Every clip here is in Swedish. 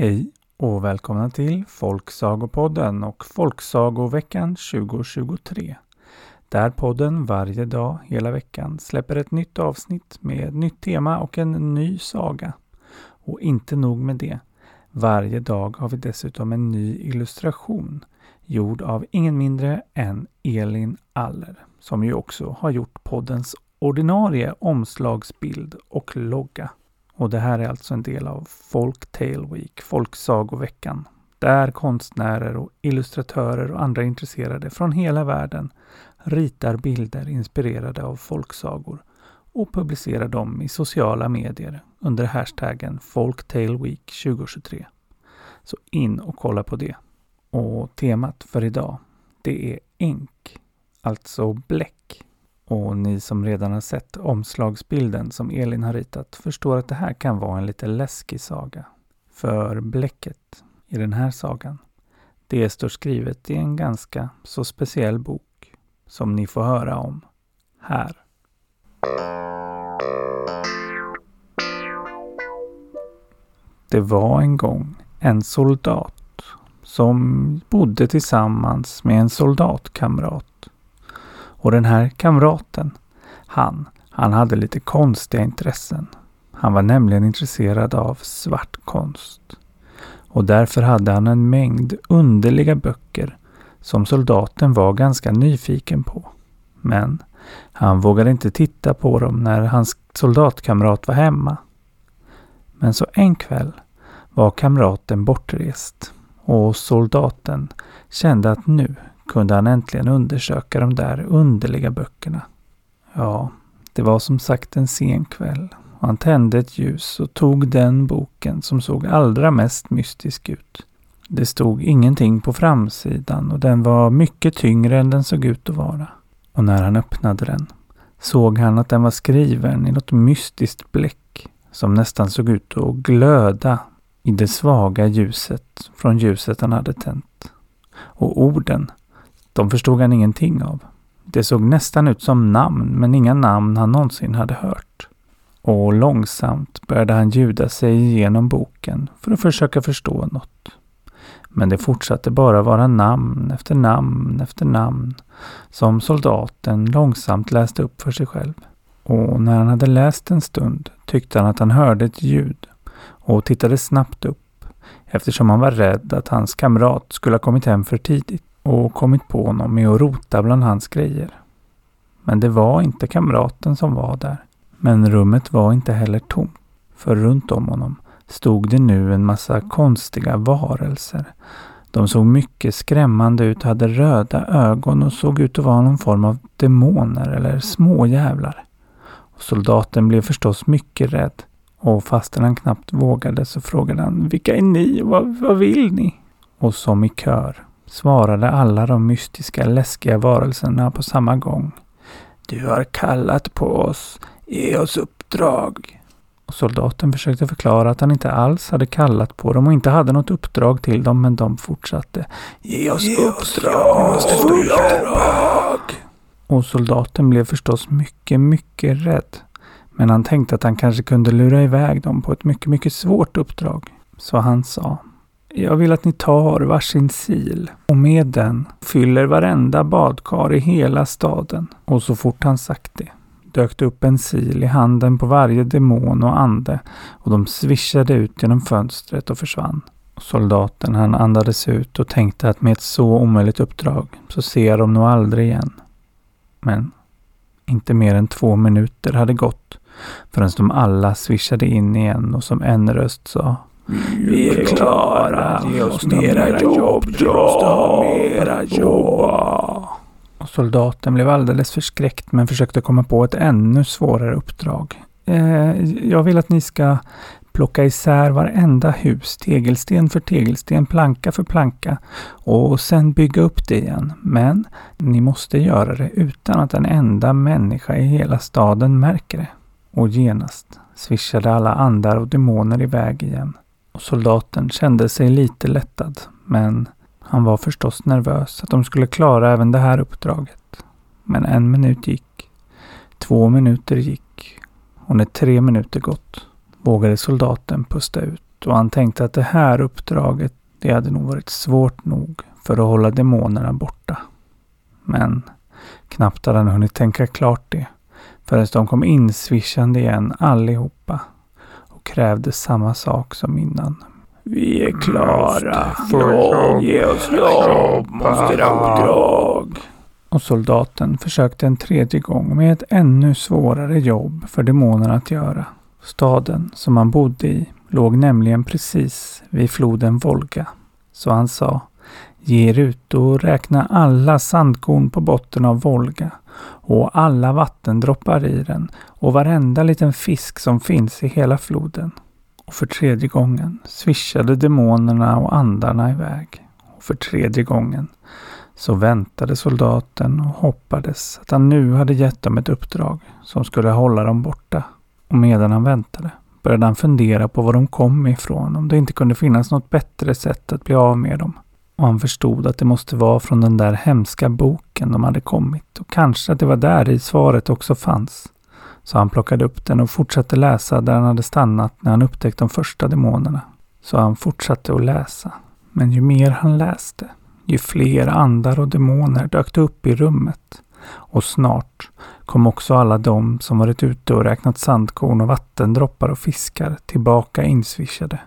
Hej och välkomna till Folksagopodden och Folksagoveckan 2023. Där podden varje dag hela veckan släpper ett nytt avsnitt med ett nytt tema och en ny saga. Och inte nog med det. Varje dag har vi dessutom en ny illustration gjord av ingen mindre än Elin Aller som ju också har gjort poddens ordinarie omslagsbild och logga. Och det här är alltså en del av Folktale Week, Folksagoveckan, där konstnärer och illustratörer och andra intresserade från hela världen ritar bilder inspirerade av folksagor och publicerar dem i sociala medier under hashtaggen Folktale Week 2023. Så in och kolla på det. Och temat för idag, det är ink, alltså bläck. Och ni som redan har sett omslagsbilden som Elin har ritat förstår att det här kan vara en lite läskig saga. För bläcket i den här sagan, det står skrivet i en ganska så speciell bok som ni får höra om här. Det var en gång en soldat som bodde tillsammans med en soldatkamrat. Och den här kamraten, han, han hade lite konstiga intressen. Han var nämligen intresserad av svart konst. Och därför hade han en mängd underliga böcker som soldaten var ganska nyfiken på. Men han vågade inte titta på dem när hans soldatkamrat var hemma. Men så en kväll var kamraten bortrest och soldaten kände att nu kunde han äntligen undersöka de där underliga böckerna. Ja, det var som sagt en sen kväll och han tände ett ljus och tog den boken som såg allra mest mystisk ut. Det stod ingenting på framsidan och den var mycket tyngre än den såg ut att vara. Och när han öppnade den såg han att den var skriven i något mystiskt bläck som nästan såg ut att glöda i det svaga ljuset från ljuset han hade tänt. Och orden, de förstod han ingenting av. Det såg nästan ut som namn, men inga namn han någonsin hade hört. Och långsamt började han ljuda sig igenom boken för att försöka förstå något. Men det fortsatte bara vara namn efter namn efter namn som soldaten långsamt läste upp för sig själv. Och när han hade läst en stund tyckte han att han hörde ett ljud och tittade snabbt upp eftersom han var rädd att hans kamrat skulle ha kommit hem för tidigt och kommit på honom med att rota bland hans grejer. Men det var inte kamraten som var där. Men rummet var inte heller tomt, för runt om honom stod det nu en massa konstiga varelser. De såg mycket skrämmande ut, hade röda ögon och såg ut att vara någon form av demoner eller småjävlar. soldaten blev förstås mycket rädd och fastän han knappt vågade så frågade han Vilka är ni och vad, vad vill ni? Och som i kör svarade alla de mystiska läskiga varelserna på samma gång. Du har kallat på oss. Ge oss uppdrag. Och soldaten försökte förklara att han inte alls hade kallat på dem och inte hade något uppdrag till dem, men de fortsatte. Ge oss Ge uppdrag! Oss uppdrag! Och soldaten blev förstås mycket, mycket rädd. Men han tänkte att han kanske kunde lura iväg dem på ett mycket, mycket svårt uppdrag. Så han sa jag vill att ni tar varsin sil och med den fyller varenda badkar i hela staden. Och så fort han sagt det dök det upp en sil i handen på varje demon och ande och de svischade ut genom fönstret och försvann. soldaten han andades ut och tänkte att med ett så omöjligt uppdrag så ser jag dem nog aldrig igen. Men inte mer än två minuter hade gått förrän de alla svischade in igen och som en röst sa vi är klara. Ge oss mera jobb. Dra mera jobb. Och soldaten blev alldeles förskräckt men försökte komma på ett ännu svårare uppdrag. Eh, jag vill att ni ska plocka isär varenda hus, tegelsten för tegelsten, planka för planka och sen bygga upp det igen. Men ni måste göra det utan att en enda människa i hela staden märker det. Och genast svischade alla andar och demoner iväg igen. Och soldaten kände sig lite lättad, men han var förstås nervös att de skulle klara även det här uppdraget. Men en minut gick. Två minuter gick. Och när tre minuter gått vågade soldaten pusta ut. och han tänkte att det här uppdraget det hade nog varit svårt nog för att hålla demonerna borta. Men knappt hade han hunnit tänka klart det förrän de kom insvischande igen allihopa krävde samma sak som innan. Vi är klara. Ge oss jobb. Måste ha uppdrag. Och soldaten försökte en tredje gång med ett ännu svårare jobb för demonerna att göra. Staden som han bodde i låg nämligen precis vid floden Volga. Så han sa Ge ut och räkna alla sandkorn på botten av Volga och alla vattendroppar i den och varenda liten fisk som finns i hela floden. Och för tredje gången svischade demonerna och andarna iväg. Och för tredje gången så väntade soldaten och hoppades att han nu hade gett dem ett uppdrag som skulle hålla dem borta. Och medan han väntade började han fundera på var de kom ifrån, om det inte kunde finnas något bättre sätt att bli av med dem. Och han förstod att det måste vara från den där hemska boken de hade kommit och kanske att det var där i svaret också fanns. Så han plockade upp den och fortsatte läsa där han hade stannat när han upptäckte de första demonerna. Så han fortsatte att läsa. Men ju mer han läste, ju fler andar och demoner dök upp i rummet. Och snart kom också alla de som varit ute och räknat sandkorn och vattendroppar och fiskar tillbaka insvischade.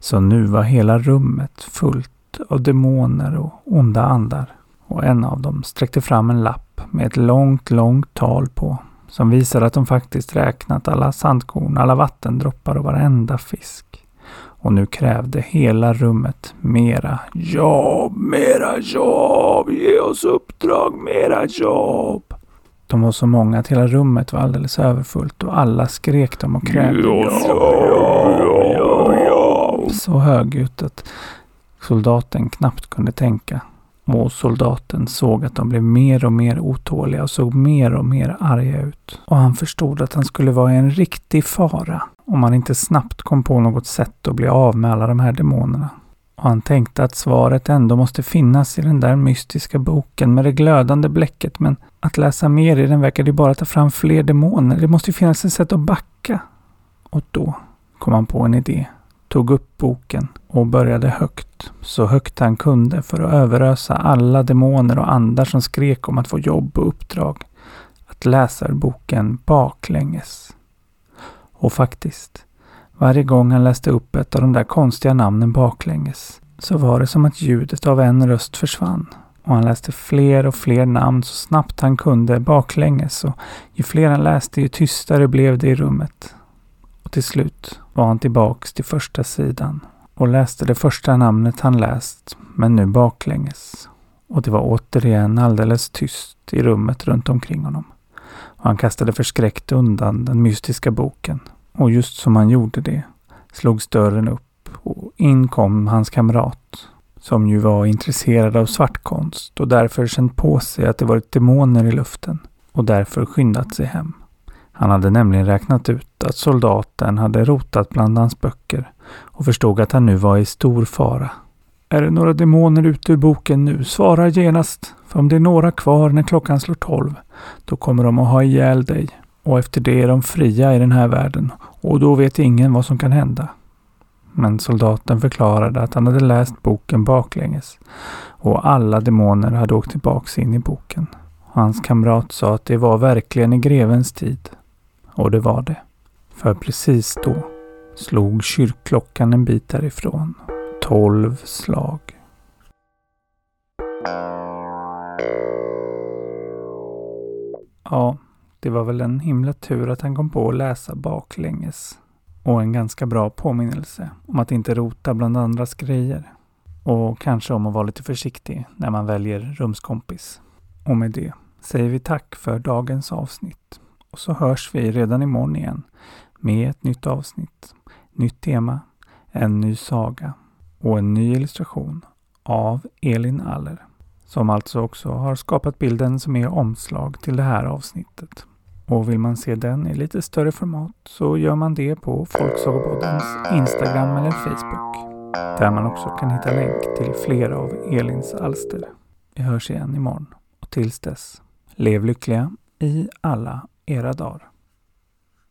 Så nu var hela rummet fullt av demoner och onda andar. Och en av dem sträckte fram en lapp med ett långt, långt tal på som visade att de faktiskt räknat alla sandkorn, alla vattendroppar och varenda fisk. Och nu krävde hela rummet mera jobb, mera jobb, ge oss uppdrag, mera jobb. De var så många att hela rummet var alldeles överfullt och alla skrek de och krävde jobb, jobb, jobb, jobb. Så högljutt att soldaten knappt kunde tänka. Och soldaten såg att de blev mer och mer otåliga och såg mer och mer arga ut. Och han förstod att han skulle vara i en riktig fara om han inte snabbt kom på något sätt att bli av med alla de här demonerna. Och han tänkte att svaret ändå måste finnas i den där mystiska boken med det glödande bläcket men att läsa mer i den verkade ju bara ta fram fler demoner. Det måste ju finnas ett sätt att backa. Och då kom han på en idé tog upp boken och började högt, så högt han kunde för att överösa alla demoner och andar som skrek om att få jobb och uppdrag, att läsa ur boken baklänges. Och faktiskt, varje gång han läste upp ett av de där konstiga namnen baklänges så var det som att ljudet av en röst försvann och han läste fler och fler namn så snabbt han kunde baklänges och ju fler han läste ju tystare blev det i rummet. Och till slut var han tillbaks till första sidan och läste det första namnet han läst, men nu baklänges. Och det var återigen alldeles tyst i rummet runt omkring honom. Och han kastade förskräckt undan den mystiska boken. Och just som han gjorde det slogs dörren upp och in kom hans kamrat som ju var intresserad av svartkonst och därför känt på sig att det varit demoner i luften och därför skyndat sig hem. Han hade nämligen räknat ut att soldaten hade rotat bland hans böcker och förstod att han nu var i stor fara. Är det några demoner ute ur boken nu, svara genast. För om det är några kvar när klockan slår tolv, då kommer de att ha ihjäl dig. Och efter det är de fria i den här världen och då vet ingen vad som kan hända. Men soldaten förklarade att han hade läst boken baklänges och alla demoner hade åkt tillbaks in i boken. Hans kamrat sa att det var verkligen i grevens tid och det var det. För precis då slog kyrkklockan en bit därifrån. Tolv slag. Ja, det var väl en himla tur att han kom på att läsa baklänges. Och en ganska bra påminnelse om att inte rota bland andras grejer. Och kanske om att vara lite försiktig när man väljer rumskompis. Och med det säger vi tack för dagens avsnitt. Och så hörs vi redan imorgon igen med ett nytt avsnitt, nytt tema, en ny saga och en ny illustration av Elin Aller. Som alltså också har skapat bilden som är omslag till det här avsnittet. Och vill man se den i lite större format så gör man det på Folksagopoddens Instagram eller Facebook. Där man också kan hitta länk till flera av Elins alster. Vi hörs igen imorgon och tills dess, lev lyckliga i alla era dagar.